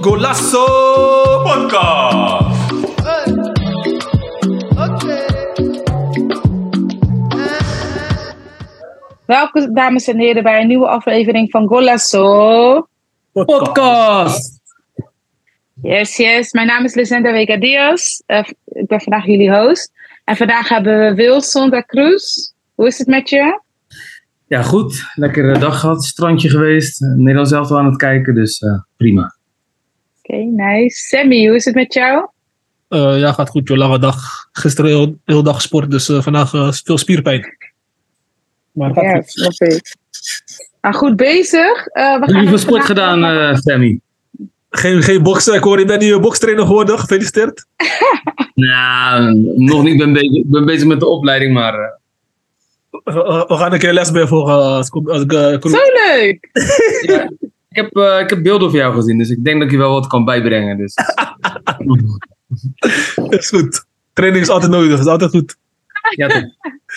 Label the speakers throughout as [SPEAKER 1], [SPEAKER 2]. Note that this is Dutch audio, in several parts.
[SPEAKER 1] Golasso Podcast.
[SPEAKER 2] Welkom dames en heren bij een nieuwe aflevering van Golasso.
[SPEAKER 3] Podcast.
[SPEAKER 2] Yes, yes. Mijn naam is Lucinda Vega Diaz. Eh, ik ben vandaag jullie host. En vandaag hebben we Wilson da Cruz. Hoe is het met je?
[SPEAKER 3] Ja, goed. Lekkere dag gehad. Strandje geweest. Uh, Nederland zelf aan het kijken, dus uh, prima.
[SPEAKER 2] Oké, okay, nice. Sammy, hoe is het met jou?
[SPEAKER 4] Uh, ja, gaat goed joh. Lange dag. Gisteren heel, heel dag gesport, dus vandaag veel spierpijn.
[SPEAKER 2] Maar gaat ja, goed. snap ik. Nou, goed bezig.
[SPEAKER 3] We gaan veel sport gedaan, uh, Sammy?
[SPEAKER 4] Geen, geen boksen. Ik hoor, je bent nu bokstrainer geworden. Gefeliciteerd.
[SPEAKER 3] nou, nog niet. Ik ben, bezig, ben bezig met de opleiding, maar...
[SPEAKER 4] We, gaan een keer les bij volgen. Als, als,
[SPEAKER 2] Zo leuk!
[SPEAKER 3] ja, ik, heb, ik heb beelden van jou gezien, dus ik denk dat ik je wel wat kan bijbrengen. Dus.
[SPEAKER 4] is goed. Training is altijd nodig, is altijd goed.
[SPEAKER 3] Ja, toch.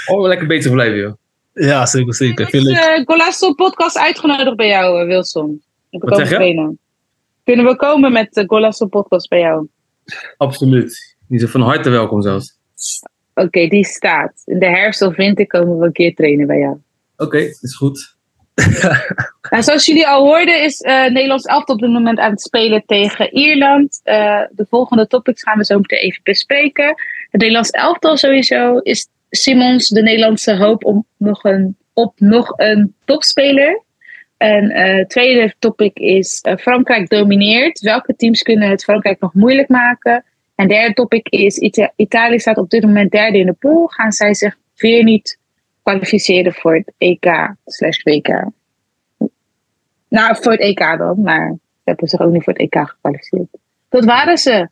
[SPEAKER 3] Oh, lekker bezig blijven, joh.
[SPEAKER 4] Ja, zeker, zeker.
[SPEAKER 2] Leuk. Uh, Golasso podcast uitgenodigd bij jou, Wilson.
[SPEAKER 3] Wat zeg je?
[SPEAKER 2] Kunnen we komen met de Golasso podcast bij jou?
[SPEAKER 3] Absoluut. Die zijn van harte welkom zelfs.
[SPEAKER 2] Oké, okay, die staat. In de herfst of winter komen we een keer trainen bij jou.
[SPEAKER 3] Oké, okay, is goed.
[SPEAKER 2] nou, zoals jullie al hoorden is uh, Nederlands elftal op dit moment aan het spelen tegen Ierland. Uh, de volgende topics gaan we zo meteen even bespreken. Het Nederlands elftal sowieso is Simons de Nederlandse hoop om nog een, op nog een topspeler. En uh, tweede topic is uh, Frankrijk domineert. Welke teams kunnen het Frankrijk nog moeilijk maken? En derde topic is Ita Italië staat op dit moment derde in de pool. Gaan zij zich weer niet kwalificeren voor het EK slash WK? Nou, voor het EK dan, maar ze hebben zich ook niet voor het EK gekwalificeerd. Dat waren ze.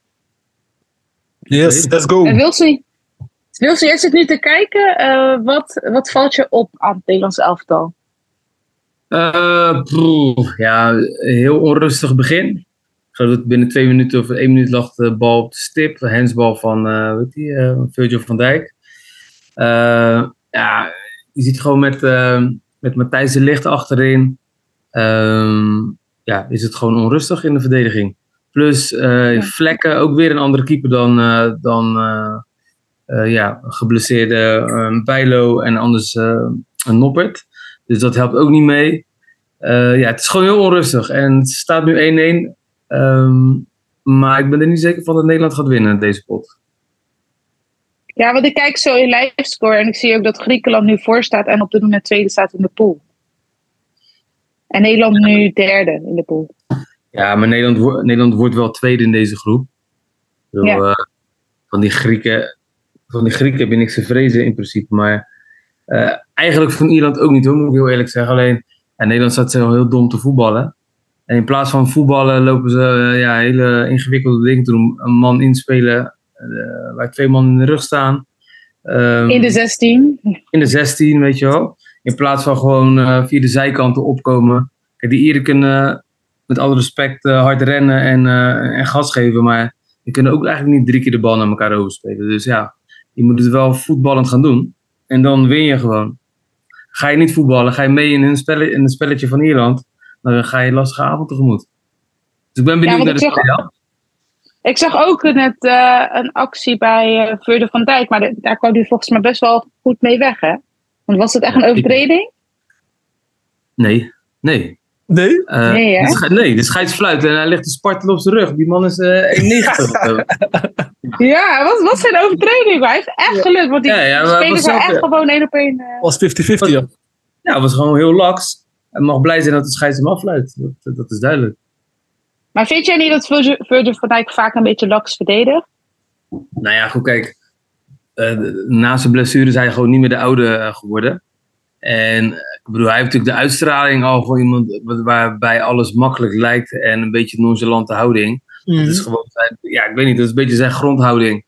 [SPEAKER 4] Yes, let's go.
[SPEAKER 2] En wil ze, Wilson, jij zit nu te kijken. Uh, wat, wat valt je op aan het Nederlands elftal?
[SPEAKER 3] Uh, ja, heel onrustig begin. Binnen twee minuten of één minuut lag de bal op de stip. De hensbal van, uh, weet die, uh, Virgil van Dijk. ja, je ziet gewoon met, met Matthijs de Licht achterin. Ehm, ja, is het gewoon onrustig in de verdediging. Plus ja. Vlekken, ook weer een andere keeper dan, dan uh, ja, geblesseerde Bijlo en anders uh, een Noppert. Dus dat helpt ook niet mee. Uh, ja, het is gewoon heel onrustig. En het staat nu 1-1. Um, ehm, maar ik ben er niet zeker van dat Nederland gaat winnen, deze pot.
[SPEAKER 2] Ja, want ik kijk zo in livescore en ik zie ook dat Griekenland nu voor staat en op dit moment tweede staat in de pool. En Nederland nu derde in de pool.
[SPEAKER 3] Ja, maar Nederland, Nederland wordt wel tweede in deze groep. Ja. van die Grieken, van die Grieken heb je niks te vrezen in principe. Maar uh, eigenlijk van Ierland ook niet hoor, moet ik heel eerlijk zeggen. Alleen ja, Nederland staat heel dom te voetballen. En in plaats van voetballen lopen ze uh, ja, hele ingewikkelde dingen te doen. Een man inspelen uh, waar twee man in de rug staan.
[SPEAKER 2] Um, in de 16.
[SPEAKER 3] In de 16, weet je wel. In plaats van gewoon via de zijkanten opkomen. Kijk, die Ieren kunnen met alle respect hard rennen en, en gas geven. Maar die kunnen ook eigenlijk niet drie keer de bal naar elkaar overspelen. Dus ja, je moet het wel voetballend gaan doen. En dan win je gewoon. Ga je niet voetballen, ga je mee in een, spelletje, in een spelletje van Ierland, dan ga je lastige avond tegemoet. Dus ik ben benieuwd ja, naar de spel.
[SPEAKER 2] Ik zag ook net uh, een actie bij uh, Veurde van Dijk, maar de, daar kwam hij volgens mij best wel goed mee weg, hè? Want was het echt een overtreding?
[SPEAKER 3] Nee, nee.
[SPEAKER 4] Nee?
[SPEAKER 3] Uh, nee, hè? De nee, de scheidsfluit en hij ligt te spartelen op zijn rug. Die man is uh, 1,90.
[SPEAKER 2] ja, wat was zijn overtreding? Maar hij heeft echt geluk, want die ja, ja, spelen zo echt gewoon één op één.
[SPEAKER 4] Uh... was 50-50, ja.
[SPEAKER 3] Ja, het was gewoon heel laks. Hij mag blij zijn dat de scheids hem afluit. Dat, dat is duidelijk.
[SPEAKER 2] Maar vind jij niet dat Virgil van Dijk vaak een beetje laks verdedigt?
[SPEAKER 3] Nou ja, goed, kijk. Uh, na zijn blessure is hij gewoon niet meer de oude geworden. En ik bedoel, hij heeft natuurlijk de uitstraling al voor iemand waarbij alles makkelijk lijkt en een beetje nonchalante houding. Mm. Dat is gewoon, ja, ik weet niet, dat is een beetje zijn grondhouding.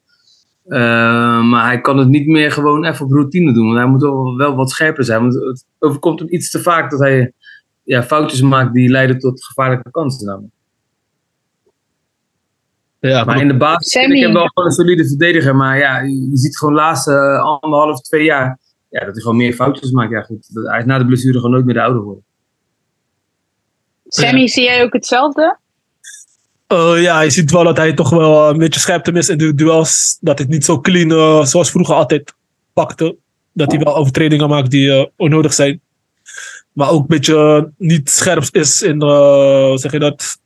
[SPEAKER 3] Uh, maar hij kan het niet meer gewoon even op routine doen. Want hij moet wel, wel wat scherper zijn. Want het overkomt hem iets te vaak dat hij ja, foutjes maakt die leiden tot gevaarlijke kansen. Namelijk. Ja, maar in de basis vind ik hem wel gewoon een solide verdediger. Maar ja, je ziet gewoon de laatste anderhalf, twee jaar ja, dat hij gewoon meer foutjes maakt. Ja, goed, dat- hij is na de blessure gewoon nooit meer de oude geworden.
[SPEAKER 2] Sammy, zie jij ook hetzelfde?
[SPEAKER 4] Eh, ja, je ziet wel dat hij toch wel eh, een beetje scherpte mist in de duels. Dat hij het niet zo clean eh, zoals vroeger altijd pakte. Dat hij wel overtredingen maakt die onnodig zijn. Maar ook een beetje niet scherp is in, zeg je dat,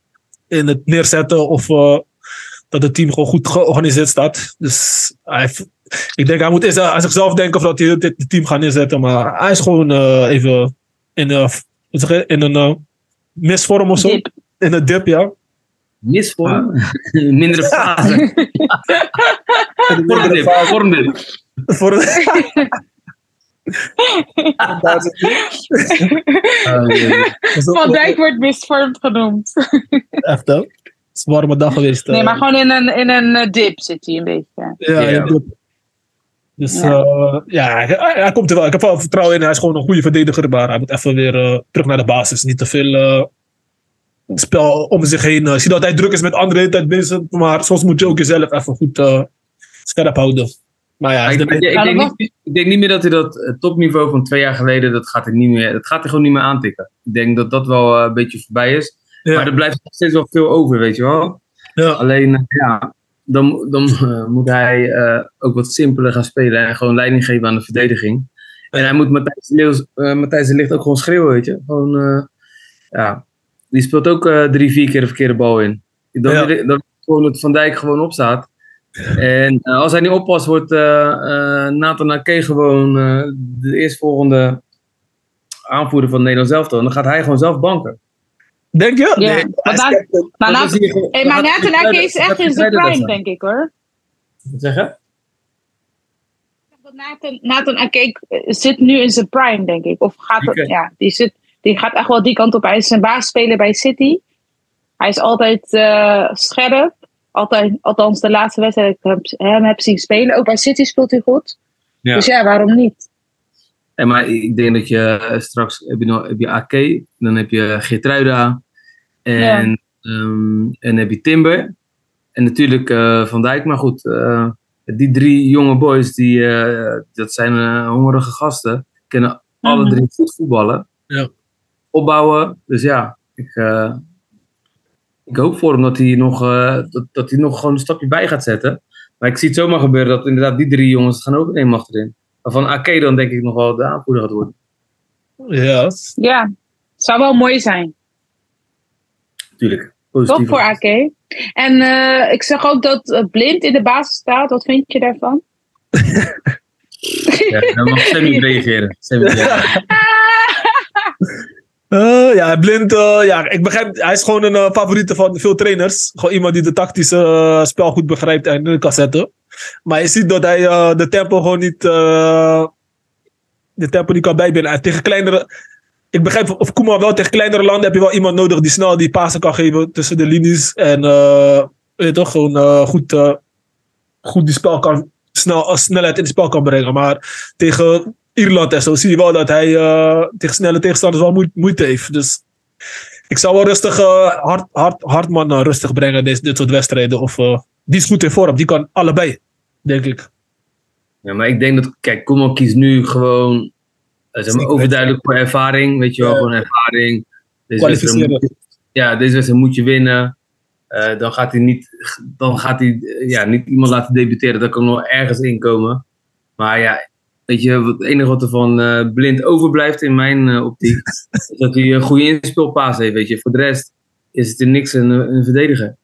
[SPEAKER 4] in het neerzetten of dat het team gewoon goed georganiseerd staat. Dus hij heeft- ik denk hij moet eerst aan zichzelf denken of dat hij dit het team gaat neerzetten. Maar hij is gewoon even in, in een misvorm of zo.
[SPEAKER 2] Dip.
[SPEAKER 4] In een dip, ja.
[SPEAKER 3] Misvorm? Mindere fase. Vormdip, vormdip.
[SPEAKER 4] Voor.
[SPEAKER 2] Van Dijk wordt misvormd genoemd.
[SPEAKER 4] Echt, hè? Het is een warme dag geweest.
[SPEAKER 2] Nee,
[SPEAKER 4] eh.
[SPEAKER 2] maar gewoon in een, in een eh, dip zit hij een beetje.
[SPEAKER 4] Ja. Dus
[SPEAKER 2] Ja.
[SPEAKER 4] ja, ja hij, komt er wel. Ik heb wel vertrouwen in. Hij is gewoon een goede verdediger. Maar hij moet even weer eh, terug naar de basis. Niet te veel eh, spel om zich heen. eh. Ik zie dat hij druk is met anderen de hele tijd bezig. Maar soms moet je ook jezelf even goed eh, scherp houden. Maar ja,
[SPEAKER 3] Ik,
[SPEAKER 4] de-
[SPEAKER 3] ik, ik,
[SPEAKER 2] Ja,
[SPEAKER 3] denk niet, ik denk niet meer dat hij dat eh, topniveau van twee jaar geleden, dat gaat hij, niet meer, dat gaat hij gewoon niet meer aantikken. Ik denk dat dat wel een beetje voorbij is.
[SPEAKER 4] ja,
[SPEAKER 3] Maar er blijft nog steeds wel veel over, weet je wel.
[SPEAKER 4] ja.
[SPEAKER 3] Alleen, ja, dan, dan moet hij ook wat simpeler gaan spelen en gewoon leiding geven aan de verdediging. En hij moet Matthijs de, Leeuws, eh, Matthijs de Ligt ook gewoon schreeuwen, weet je. Gewoon, eh, ja, die speelt ook eh, drie, vier keer de verkeerde bal in. Dan
[SPEAKER 4] Ja.
[SPEAKER 3] dat gewoon dat Van Dijk gewoon opstaat. En eh, als hij niet oppast, wordt eh eh, Nathan Ake gewoon eh, de eerstvolgende aanvoerder van Nederland zelf. Dan gaat hij gewoon zelf banken.
[SPEAKER 4] Denk je?
[SPEAKER 2] Ja,
[SPEAKER 4] Nee,
[SPEAKER 2] maar
[SPEAKER 3] Dan je
[SPEAKER 2] hey, maar Nathan Ake is echt in zijn prime, denk ik hoor.
[SPEAKER 3] Wat zeg je?
[SPEAKER 2] Dat Nathan, Nathan Ake zit nu in zijn prime, denk ik. Of gaat het, ja, die, zit, die gaat echt wel die kant op. Hij is een baasspeler bij City. Hij is altijd eh, scherp. Altijd, althans, de laatste wedstrijd dat ik hem, hem heb zien spelen. Ook bij City speelt hij goed.
[SPEAKER 3] Ja.
[SPEAKER 2] Dus ja, waarom niet?
[SPEAKER 3] Nee, maar ik denk dat je eh, straks heb je, nog, heb je AK, dan heb je Geertruida en, ehm, en dan heb je Timber. En natuurlijk eh, Van Dijk, maar goed, eh, die drie jonge boys, die, eh, dat zijn eh, hongerige gasten. Kunnen alle
[SPEAKER 2] Mhm.
[SPEAKER 3] drie goed voetballen.
[SPEAKER 4] Ja.
[SPEAKER 3] Opbouwen. Dus ja, ik, eh, ik hoop voor hem dat hij, nog, eh, dat, dat hij nog gewoon een stapje bij gaat zetten. Maar ik zie het zomaar gebeuren dat inderdaad die drie jongens het gaan overnemen achterin. Waarvan AK dan denk ik nog wel de aanvoerder gaat worden.
[SPEAKER 4] Ja.
[SPEAKER 2] Ja, zou wel mooi zijn.
[SPEAKER 3] Natuurlijk.
[SPEAKER 2] Toch
[SPEAKER 3] Positief.
[SPEAKER 2] voor Ake. En eh, ik zag ook dat Blind in de basis staat. Wat vind je daarvan?
[SPEAKER 3] Ja, dan mag Sammy reageren. Sammy, ja.
[SPEAKER 4] Eh, ja, blind. eh, ja, ik begrijp. Hij is gewoon een eh, favoriete van veel trainers. Gewoon iemand die de tactische spel goed begrijpt en in kan zetten. Maar je ziet dat hij de tempo gewoon niet. de tempo niet kan bijbenen. En tegen kleinere. Ik begrijp, of Koeman wel, tegen kleinere landen heb je wel iemand nodig die snel die pasen kan geven tussen de linies. En weet toch, gewoon goed, goed die spel kan, snel, snelheid in het spel kan brengen. Maar tegen Ierland en zo zie je wel dat hij eh, tegen snelle tegenstanders wel moe- moeite heeft. Dus ik zou wel rustig, eh, hard, hard, Hartman eh, rustig brengen deze, dit soort wedstrijden. Of, die is goed in vorm, die kan allebei, denk ik.
[SPEAKER 3] ja, maar ik denk dat, kijk, Koeman kiest nu gewoon zeg maar,
[SPEAKER 4] Zeker
[SPEAKER 3] overduidelijk voor ervaring. Weet je wel, gewoon ervaring. Deze moet je- ja, deze wedstrijd moet je winnen. Dan gaat hij niet, dan gaat hij, ja, niet iemand laten debuteren. Dat kan nog ergens inkomen. Maar ja, weet je, wat- het enige wat er van eh, blind overblijft in mijn eh, optiek, is dat hij een goede inspeelpaas heeft. Weet je. Voor de rest is het in niks een, een verdediger.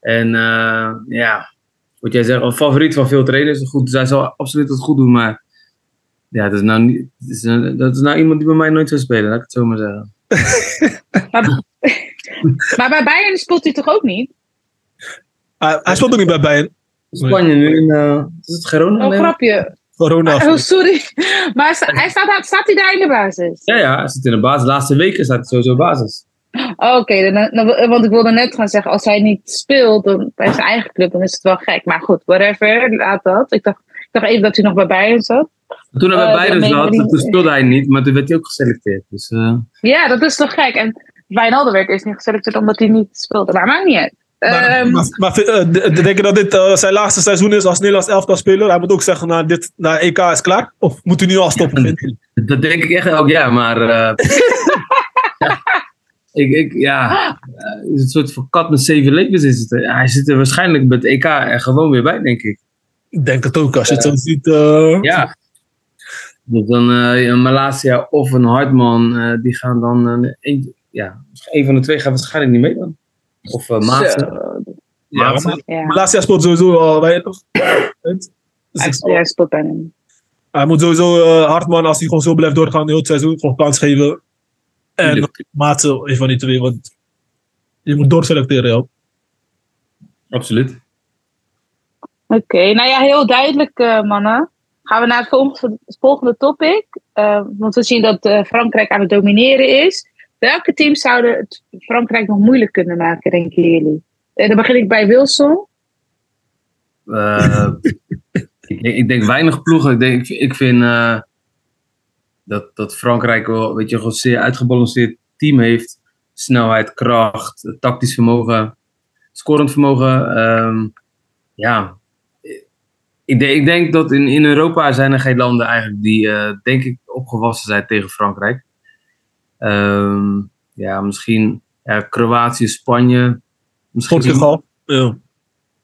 [SPEAKER 3] En eh, ja, wat jij zegt, een favoriet van veel trainers. Goed, zij zal absoluut het goed doen, maar ja, dat is nou, niet, dat is, nou- dat is nou iemand die bij mij nooit zou spelen, laat ik het zo maar zeggen.
[SPEAKER 2] Maar, maar bij Bayern speelt hij toch ook niet?
[SPEAKER 4] Hij, hij speelt ook niet bij Bayern.
[SPEAKER 3] Spanje nu in, eh, is het Girona?
[SPEAKER 2] Oh,
[SPEAKER 3] Nee?
[SPEAKER 2] grapje.
[SPEAKER 4] Corona.
[SPEAKER 2] Oh, sorry. Maar hij sta- hij staat, staat hij daar in de basis?
[SPEAKER 3] Ja, ja, hij zit in de basis. De laatste weken staat hij sowieso basis.
[SPEAKER 2] Oh, Oké, want ik wilde net gaan zeggen, als hij niet speelt dan, bij zijn eigen club, dan is het wel gek. Maar goed, whatever, laat dat. Ik dacht, ik dacht even dat hij nog bij Bayern zat.
[SPEAKER 3] Toen hij bij
[SPEAKER 2] Eh,
[SPEAKER 3] Bayern zat, toen speelde hij niet, maar toen werd hij ook geselecteerd. Dus eh,
[SPEAKER 2] Ja, dat is toch gek. En Wijnaldum werd eerst niet geselecteerd omdat hij niet speelde. Maar maakt niet uit.
[SPEAKER 4] Maar,
[SPEAKER 2] Ehm,
[SPEAKER 4] maar, maar eh, denk je dat dit eh, zijn laatste seizoen is als Nederlands elftal speler? Hij moet ook zeggen, nou, dit, nou, EK is klaar. Of moet hij nu al stoppen?
[SPEAKER 3] Dat denk ik echt elk jaar, maar. eh, ja, ik, ik, ja, het is een soort van kat met zeven levens is het. Hij zit er waarschijnlijk met het EK er gewoon weer bij, denk ik.
[SPEAKER 4] Ik denk het ook, als je het zo ziet. eh,
[SPEAKER 3] Ja. Dus dan eh, een Malasia of een Hartman, eh, die gaan dan. een, ja, een van de twee gaat waarschijnlijk niet mee dan. Of uh, Maarten.
[SPEAKER 4] ja,
[SPEAKER 3] Maarten.
[SPEAKER 4] maar
[SPEAKER 2] ja.
[SPEAKER 4] Malasia speelt sowieso al weinig. Dus
[SPEAKER 2] Hij, speelt bijna niet.
[SPEAKER 4] hij moet sowieso eh, Hartman, als hij gewoon zo blijft doorgaan, heel het seizoen, gewoon kans geven. En. Maatse, een van die twee, want je moet doorselecteren, joh.
[SPEAKER 3] Absoluut.
[SPEAKER 2] Oké, nou ja, heel duidelijk, eh, mannen. Gaan we naar het volgende, het volgende topic. Eh, want we zien dat eh, Frankrijk aan het domineren is. Welke teams zouden het Frankrijk nog moeilijk kunnen maken, denken jullie? En dan begin ik bij Wilson.
[SPEAKER 3] Eh, ik, denk, ik denk weinig ploegen. Ik, denk, ik, vind eh, dat, dat Frankrijk wel weet je, een zeer uitgebalanceerd team heeft. Snelheid, kracht, tactisch vermogen, scorend vermogen. Ehm, ja, ik, denk- ik denk dat in, in Europa zijn er geen landen eigenlijk die, eh, denk ik, opgewassen zijn tegen Frankrijk. Ehm, ja, misschien ja, Kroatië, Spanje. Misschien,
[SPEAKER 4] Portugal. Ja.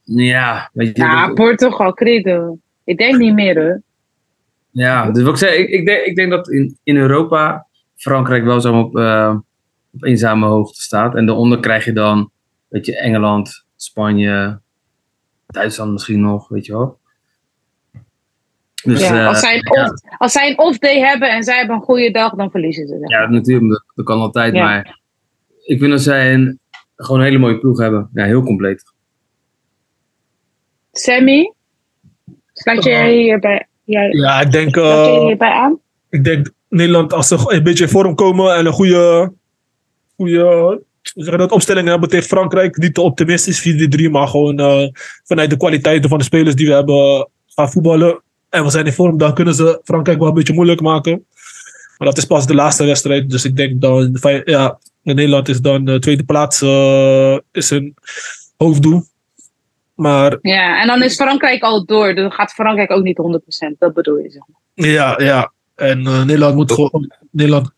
[SPEAKER 3] Ja, weet je.
[SPEAKER 2] Ja,
[SPEAKER 3] dat-
[SPEAKER 2] Portugal, credo. Ik denk niet meer, hoor.
[SPEAKER 3] Ja, dus wat ik zei, ik, ik, denk, ik denk dat in, in Europa Frankrijk wel zo op, eh, op eenzame hoogte staat. En daaronder krijg je dan, weet je, Engeland, Spanje, Duitsland misschien nog, weet je wel. Dus
[SPEAKER 2] ja,
[SPEAKER 3] eh,
[SPEAKER 2] als, zij een
[SPEAKER 3] ja,
[SPEAKER 2] off, als zij een off-day hebben en zij hebben een goede dag, dan verliezen ze.
[SPEAKER 3] ja, natuurlijk, dat, kan altijd.
[SPEAKER 2] Ja.
[SPEAKER 3] Maar ik vind dat zij een, gewoon een hele mooie ploeg hebben. Ja, heel compleet.
[SPEAKER 2] Sammy, sluit je
[SPEAKER 4] Oh.
[SPEAKER 2] hierbij, ja,
[SPEAKER 4] ja, ik denk,
[SPEAKER 2] sluit je
[SPEAKER 4] eh,
[SPEAKER 2] hierbij aan?
[SPEAKER 4] ik denk Nederland, als ze een beetje in vorm komen en een goede, goede dat, opstelling hebben tegen Frankrijk, niet te optimistisch 4-3, maar gewoon eh, vanuit de kwaliteiten van de spelers die we hebben gaan voetballen. En we zijn in vorm, dan kunnen ze Frankrijk wel een beetje moeilijk maken. Maar dat is pas de laatste wedstrijd. Dus ik denk dan, ja, in Nederland is dan de tweede plaats eh, is een hoofddoel. Maar
[SPEAKER 2] Ja, en dan is Frankrijk al door. Dan gaat Frankrijk ook niet 100%. Dat bedoel je. Zeg maar.
[SPEAKER 4] Ja, ja. En eh, Nederland moet gewoon. Nederland,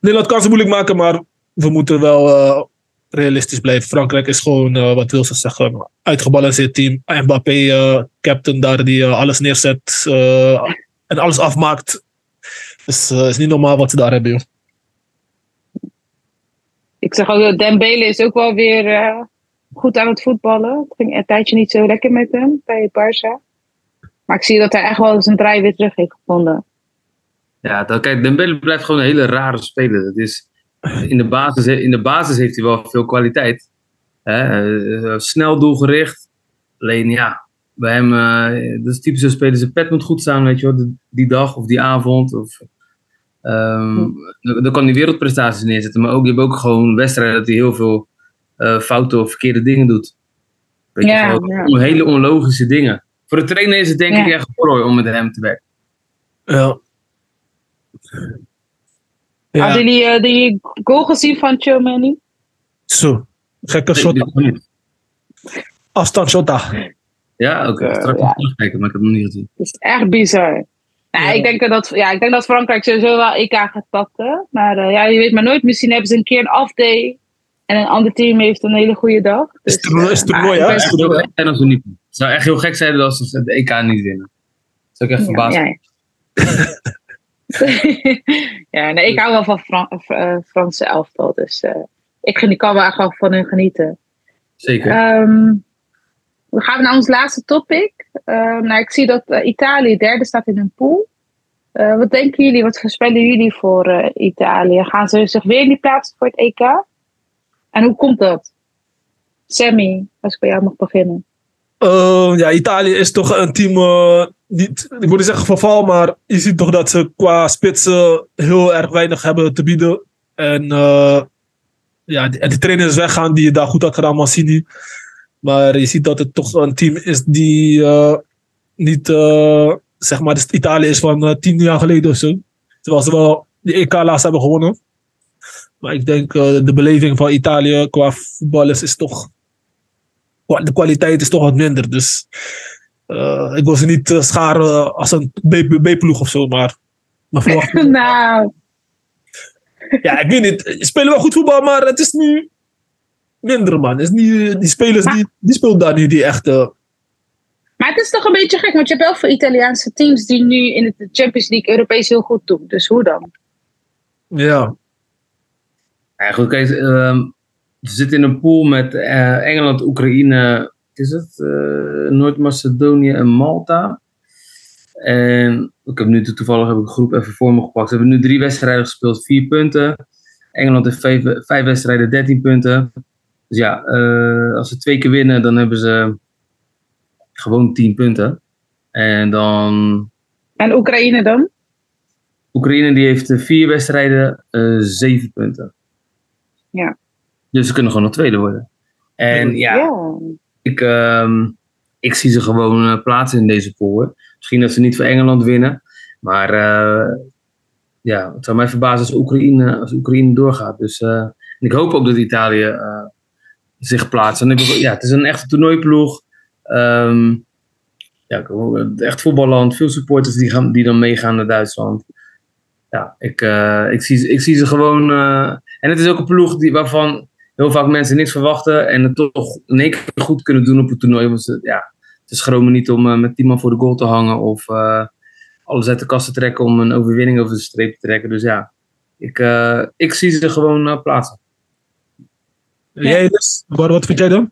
[SPEAKER 4] Nederland kan ze moeilijk maken, maar we moeten wel eh, realistisch blijven. Frankrijk is gewoon, eh, wat wil ze zeggen, een uitgebalanceerd team. Mbappé, eh, captain daar, die eh, alles neerzet eh, en alles afmaakt. Dus het is niet normaal wat ze daar hebben, joh.
[SPEAKER 2] Ik zeg ook, dat Dembele is ook wel weer eh, goed aan het voetballen. Het ging een tijdje niet zo lekker met hem bij Barça. Maar ik zie dat hij echt wel zijn draai weer terug heeft gevonden.
[SPEAKER 3] Ja, dat, kijk, Dembele blijft gewoon een hele rare speler. Dat is, in, de basis, in de basis heeft hij wel veel kwaliteit. Hè? eh, snel doelgericht. Alleen ja, bij hem, eh, dat is typisch zo'n speler. Zijn pet moet goed staan, weet je wel, die- dag of die avond. Of, ehm, dan, dan kan hij wereldprestaties neerzetten. Maar ook, je hebt ook gewoon wedstrijden dat hij heel veel eh, foute of verkeerde dingen doet. Weet je,
[SPEAKER 2] Ja,
[SPEAKER 3] gewoon
[SPEAKER 2] ja.
[SPEAKER 3] hele onlogische dingen. Voor de trainer is het denk
[SPEAKER 2] Ja.
[SPEAKER 3] ik echt horror om met hem te werken.
[SPEAKER 4] Ja. Ja,
[SPEAKER 2] Hadden jullie eh, die goal gezien van Chomani?
[SPEAKER 4] zo. Gekke
[SPEAKER 3] Nee,
[SPEAKER 4] shot. Afstand shot.
[SPEAKER 3] Ja, oké.
[SPEAKER 2] Eh,
[SPEAKER 3] Straks
[SPEAKER 2] ja.
[SPEAKER 3] nog terugkijken, maar ik heb hem nog niet gezien.
[SPEAKER 2] Dat is echt bizar. Nou,
[SPEAKER 4] Ja.
[SPEAKER 2] ik, denk dat, ja, ik denk dat Frankrijk sowieso wel EK gaat pakken. Maar eh, ja, je weet maar nooit. Misschien hebben ze een keer een off-day. En een ander team heeft een hele goede dag.
[SPEAKER 4] Is
[SPEAKER 2] Dus,
[SPEAKER 4] het toernooi-
[SPEAKER 2] eh,
[SPEAKER 4] is het
[SPEAKER 2] maar
[SPEAKER 4] toernooi,
[SPEAKER 2] ik
[SPEAKER 4] hè?
[SPEAKER 3] Het zou heel gek zijn als we niet. Het zou echt heel gek zijn als ze de EK niet winnen. Dat zou ik echt verbaasd
[SPEAKER 2] Ja, ja. ja, nee, ik hou wel van Fran eh, Franse elftal. Dus eh, ik kan wel echt wel van hun genieten.
[SPEAKER 3] Zeker.
[SPEAKER 2] Ehm, we gaan naar ons laatste topic. Ehm, nou, ik zie dat eh, Italië derde staat in hun pool. Wat denken jullie, wat voorspellen jullie voor Italië? Gaan ze zich weer niet plaatsen voor het EK? En hoe komt dat? Sammy, als ik bij jou mag beginnen.
[SPEAKER 4] Eh, ja, Italië is toch een team, eh, niet, ik wil niet zeggen verval, maar je ziet toch dat ze qua spitsen heel erg weinig hebben te bieden. En eh, ja, die, en die trainer is weggaan die je daar goed had gedaan, Mancini. Maar je ziet dat het toch een team is die eh, niet, zeg maar, Italië is van tien jaar geleden of zo. Terwijl ze wel de EK laatst hebben gewonnen. Maar ik denk de beleving van Italië qua voetballers is toch de kwaliteit is toch wat minder. Dus eh, ik wil ze niet eh, scharen als een B- B-ploeg of zo. Maar, maar
[SPEAKER 2] nou,
[SPEAKER 4] ja, ik weet niet. Ze spelen wel goed voetbal, maar het is nu minder, man. Het is niet, die spelers die, die speelt daar niet die echt. eh,
[SPEAKER 2] maar het is toch een beetje gek, want je hebt wel veel Italiaanse teams die nu in de Champions League Europees heel goed doen. Dus hoe dan?
[SPEAKER 4] ja.
[SPEAKER 3] Ja, goed, kijk, ehm, we zitten in een pool met eh, Engeland, Oekraïne, is het? Eh, Noord-Macedonië en Malta. En ik heb nu toevallig heb ik de groep even voor me gepakt. Ze hebben nu drie wedstrijden gespeeld, vier punten. Engeland heeft vijf, vijf wedstrijden, 13 punten. Dus ja, eh, als ze twee keer winnen, dan hebben ze gewoon 10 punten. En dan
[SPEAKER 2] En Oekraïne dan?
[SPEAKER 3] Oekraïne die heeft vier wedstrijden, zeven punten.
[SPEAKER 2] Ja.
[SPEAKER 3] Dus ze kunnen gewoon nog tweede worden. En ja, Ik, ehm, ik zie ze gewoon eh, plaatsen in deze pool. Misschien dat ze niet voor Engeland winnen. Maar eh, ja, het zou mij verbazen als Oekraïne, als Oekraïne doorgaat. Dus eh, ik hoop ook dat Italië zich plaatst. En ik, ja, het is een echte toernooiploeg. Ehm, ja, echt voetballand. Veel supporters die, gaan, die dan meegaan naar Duitsland. Ja, ik, ik, zie, ik zie ze gewoon. en het is ook een ploeg die, waarvan heel vaak mensen niks verwachten en het toch in één keer goed kunnen doen op het toernooi. Want ze, ja, ze schromen niet om eh, met 10 man voor de goal te hangen of eh, alles uit de kast te trekken om een overwinning over de streep te trekken. Dus ja, ik, eh, ik zie ze gewoon plaatsen.
[SPEAKER 4] Jij dus? Wat, wat vind jij dan?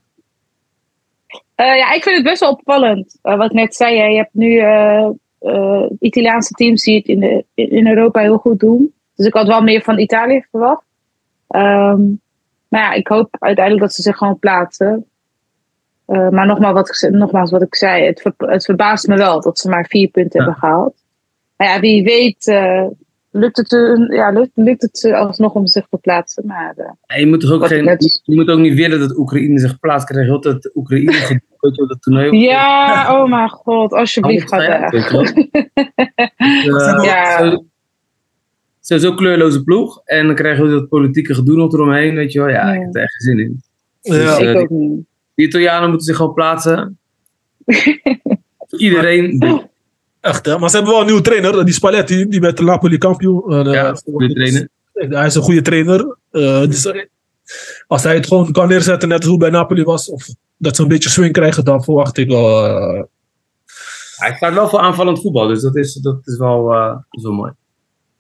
[SPEAKER 2] Eh, ja, ik vind het best wel opvallend. Wat ik net zei, hè, je hebt nu eh, eh, Italiaanse teams die het in, de, in Europa heel goed doen. Dus ik had wel meer van Italië verwacht. Ehm, maar ja, ik hoop uiteindelijk dat ze zich gewoon plaatsen. Eh, maar nogmaals wat, ik, nogmaals wat ik zei, het, ver- het verbaast me wel dat ze maar vier punten
[SPEAKER 3] Ja.
[SPEAKER 2] hebben gehaald. Maar ja, wie weet eh, lukt, het, ja, lukt, lukt het ze alsnog om zich te plaatsen. Maar eh,
[SPEAKER 3] je moet ook geen,
[SPEAKER 2] net-
[SPEAKER 3] je moet ook niet willen dat Oekraïne zich plaatst. Krijg je altijd Oekraïne op dat toernooi.
[SPEAKER 2] ja, oh mijn god, alsjeblieft ga weg.
[SPEAKER 3] Dus,
[SPEAKER 2] Ja.
[SPEAKER 3] Zo- Sowieso kleurloze ploeg. En dan krijg je dat politieke gedoe nog eromheen. Weet je wel. Ja,
[SPEAKER 2] Ja.
[SPEAKER 3] ik heb er echt geen zin in.
[SPEAKER 4] Ja.
[SPEAKER 3] Dus, eh,
[SPEAKER 2] Ik ook niet.
[SPEAKER 3] Die Italianen moeten zich gewoon plaatsen. Iedereen.
[SPEAKER 4] Echt, hè? Maar ze hebben wel een nieuwe trainer, die Spalletti, die met Napoli kampioen. En, eh,
[SPEAKER 3] Ja, goede trainer.
[SPEAKER 4] Hij is een goede trainer. Eh, dus eh, als hij het gewoon kan neerzetten, net als hoe bij Napoli was, of dat ze een beetje swing krijgen, dan verwacht ik wel. eh,
[SPEAKER 3] Hij staat wel voor aanvallend voetbal. Dus dat is, dat is, wel, eh, dat is wel mooi.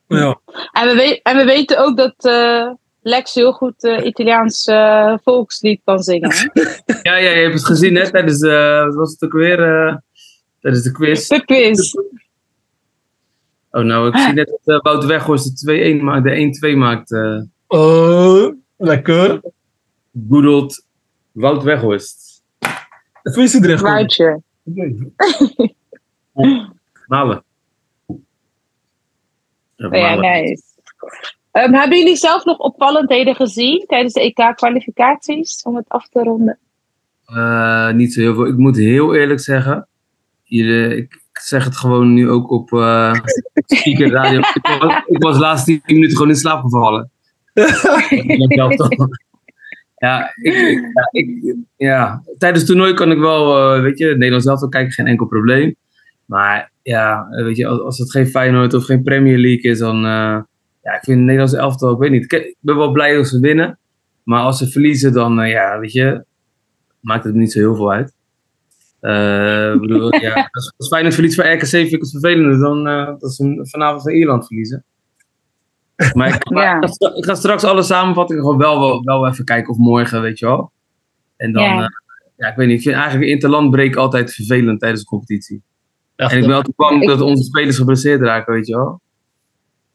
[SPEAKER 4] Ja.
[SPEAKER 2] En we, we- en we weten ook dat eh, Lex heel goed eh, Italiaans eh, volkslied kan zingen. hè?
[SPEAKER 3] Ja, ja, je hebt het gezien hè, tijdens de, wat was het ook weer? eh, tijdens de quiz.
[SPEAKER 2] De quiz.
[SPEAKER 3] Oh, nou, ik zie net dat uh, Wouter Weghorst de 2-1 maakt, de 1-2 maakt. eh
[SPEAKER 4] Eh, lekker.
[SPEAKER 3] good old Wout Weghorst.
[SPEAKER 4] Even is hij erin.
[SPEAKER 2] Woutje.
[SPEAKER 3] Malen. Ja,
[SPEAKER 2] Oh nice. Ehm, hebben jullie zelf nog opvallendheden gezien tijdens de EK-kwalificaties? Om het af te ronden.
[SPEAKER 3] Eh, niet zo heel veel. Ik moet heel eerlijk zeggen. Jullie, ik zeg het gewoon nu ook op speaker radio. ik, was, ik was de laatste 10 minuten gewoon in slaap gevallen. ja, ik, ja, ik- ja, tijdens het toernooi kan ik wel, eh, weet je, Nederlands zelf kijken, geen enkel probleem. Maar ja, weet je, als, als het geen Feyenoord of geen Premier League is, dan, eh, ja, ik vind het Nederlands elftal, ik weet niet. Ik, ben wel blij als ze winnen. Maar als ze verliezen, dan, eh, ja, weet je, maakt het niet zo heel veel uit. Eh, bedoel, ja, als, als Feyenoord verliest van RKC vind ik het vervelender dan dat ze vanavond van Ierland verliezen. Maar ik, maar
[SPEAKER 2] Ja.
[SPEAKER 3] ik, ga, stra- ik ga straks alle samenvattingen gewoon wel, wel, wel even kijken of morgen, weet je wel. En dan,
[SPEAKER 2] Ja.
[SPEAKER 3] ja, ja ik weet niet, ik vind eigenlijk interlandbreak altijd vervelend tijdens de competitie.
[SPEAKER 4] Echt,
[SPEAKER 3] En ik ben
[SPEAKER 4] eh,
[SPEAKER 3] altijd bang
[SPEAKER 2] Ik-
[SPEAKER 3] dat onze spelers geblesseerd raken, weet je wel.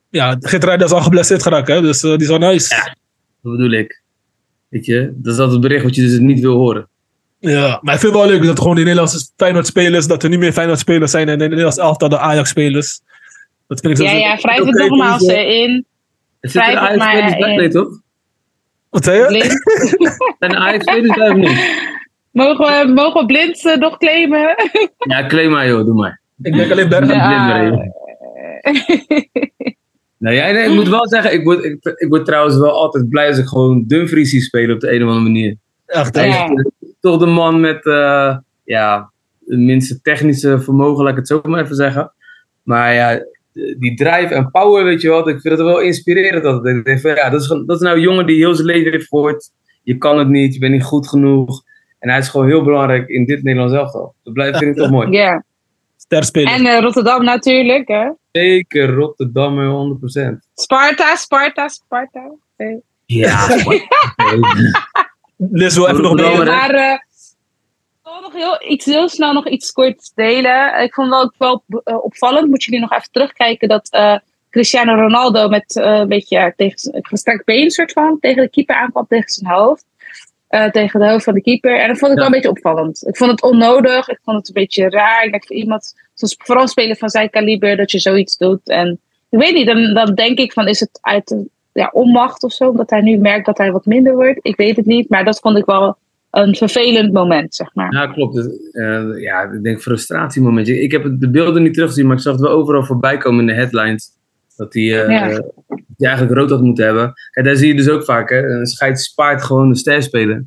[SPEAKER 4] ja, Geertruida is al geblesseerd geraakt, hè? dus eh, die is al nice.
[SPEAKER 3] Ja. Dat bedoel ik. Weet je, dat is altijd het bericht wat je dus niet wil horen.
[SPEAKER 4] Ja, maar ik vind het wel leuk dat gewoon die Nederlandse Feyenoord-spelers, dat er niet meer Feyenoord-spelers zijn en de Nederlands elftal de Ajax-spelers. Dat vind ik zo
[SPEAKER 2] Ja, ja, wrijf het nogmaals
[SPEAKER 4] dus,
[SPEAKER 2] eh, in. Het maar
[SPEAKER 3] Ajax-spelers bij, toch?
[SPEAKER 4] Wat zei je?
[SPEAKER 3] Zijn er Ajax-spelers bij of niet?
[SPEAKER 2] Mogen we, mogen we blind eh, nog claimen?
[SPEAKER 3] Ja, claim maar joh, doe maar.
[SPEAKER 4] Ik denk alleen Bergen.
[SPEAKER 3] Ja. blind Nou ja, nee, ik moet wel zeggen, ik word, ik, ik word trouwens wel altijd blij als ik gewoon Dumfries zie spelen op de een of andere manier.
[SPEAKER 4] Echt, hè?
[SPEAKER 2] Ja.
[SPEAKER 3] is, toch de man met eh, ja, het minste technische vermogen, laat ik het zo maar even zeggen. Maar ja, die drive en power, weet je wel, ik vind het wel inspirerend. Dat, ik denk van, ja, dat, is, dat is nou een jongen die heel zijn leven heeft gehoord. Je kan het niet, je bent niet goed genoeg. En hij is gewoon heel belangrijk in dit Nederlands elftal. Dat blijft, vind ik toch mooi.
[SPEAKER 2] Ja. En eh, Rotterdam natuurlijk, hè.
[SPEAKER 3] Zeker Rotterdam, 100%.
[SPEAKER 2] Sparta, Sparta, Sparta.
[SPEAKER 3] Ja,
[SPEAKER 4] Liz wil even nog
[SPEAKER 3] hè?
[SPEAKER 2] Maar eh, ik wil nog heel, iets, heel snel nog iets kort delen. Ik vond wel ook wel eh, opvallend, moet jullie nog even terugkijken, dat eh, Cristiano Ronaldo met eh, een beetje tegen zijn- gestrekt been soort van, tegen de keeper aankwam, tegen zijn hoofd. Eh, tegen de hoofd van de keeper. En dat vond ik
[SPEAKER 3] Ja.
[SPEAKER 2] wel een beetje opvallend. Ik vond het onnodig. Ik vond het een beetje raar. Ik denk voor iemand, zoals vooral speler van zijn kaliber, dat je zoiets doet. En ik weet niet, dan, dan denk ik van, is het uit ja, onmacht of zo? Omdat hij nu merkt dat hij wat minder wordt. Ik weet het niet. Maar dat vond ik wel een vervelend moment, zeg maar.
[SPEAKER 3] Ja, klopt. Eh, ja, ik denk frustratiemomentje. Ik heb de beelden niet teruggezien, maar ik zag het wel overal voorbij komen in de headlines. Dat hij eh,
[SPEAKER 2] Ja.
[SPEAKER 3] dat eigenlijk rood had moeten hebben. Kijk, daar zie je dus ook vaak. Hè? Een scheid spaart gewoon de sterspeler.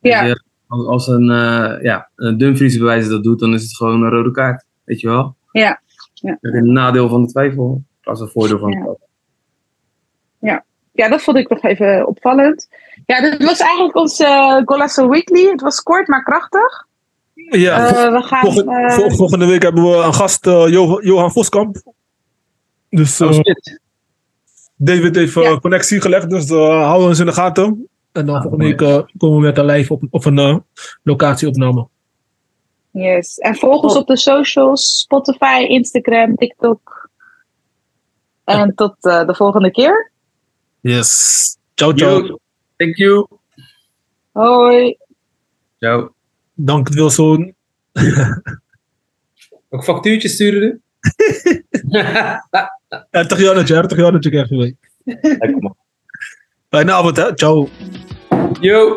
[SPEAKER 2] Ja.
[SPEAKER 3] Dus, eh, als, als een, eh ja, een Dumfries bij wijze dat doet, dan is het gewoon een rode kaart. Weet je wel?
[SPEAKER 2] Ja. Ja.
[SPEAKER 3] Een nadeel van de twijfel. Als een voordeel van
[SPEAKER 2] Ja.
[SPEAKER 3] de twijfel.
[SPEAKER 2] Ja, dat vond ik nog even opvallend. Ja, dit was eigenlijk onze uh, Golasso Weekly. Het was kort, maar krachtig.
[SPEAKER 4] Ja,
[SPEAKER 2] we gaan...
[SPEAKER 4] volgende, vol- volgende week hebben we een gast, Jo- Johan Voskamp. Dus
[SPEAKER 3] Oh,
[SPEAKER 4] eh. David heeft eh,
[SPEAKER 2] Ja.
[SPEAKER 4] connectie gelegd, dus uh, houden we ons in de gaten. En dan
[SPEAKER 3] Ah,
[SPEAKER 4] volgende week eh, komen we met een live op, of een eh, locatieopname.
[SPEAKER 2] yes. En volg ons
[SPEAKER 4] Oh.
[SPEAKER 2] op de socials. Spotify, Instagram, TikTok. En tot eh, de volgende keer.
[SPEAKER 4] Yes. Ciao, ciao.
[SPEAKER 3] Yo, Thank you.
[SPEAKER 2] Hoi.
[SPEAKER 3] Ciao.
[SPEAKER 4] Dank Wilson.
[SPEAKER 3] Ook factuurtjes sturen?
[SPEAKER 4] Ertig Jannetje, ertig Jannetje krijg je mee.
[SPEAKER 3] Lekker man.
[SPEAKER 4] Fijne avond, hè. Ciao.
[SPEAKER 3] Yo.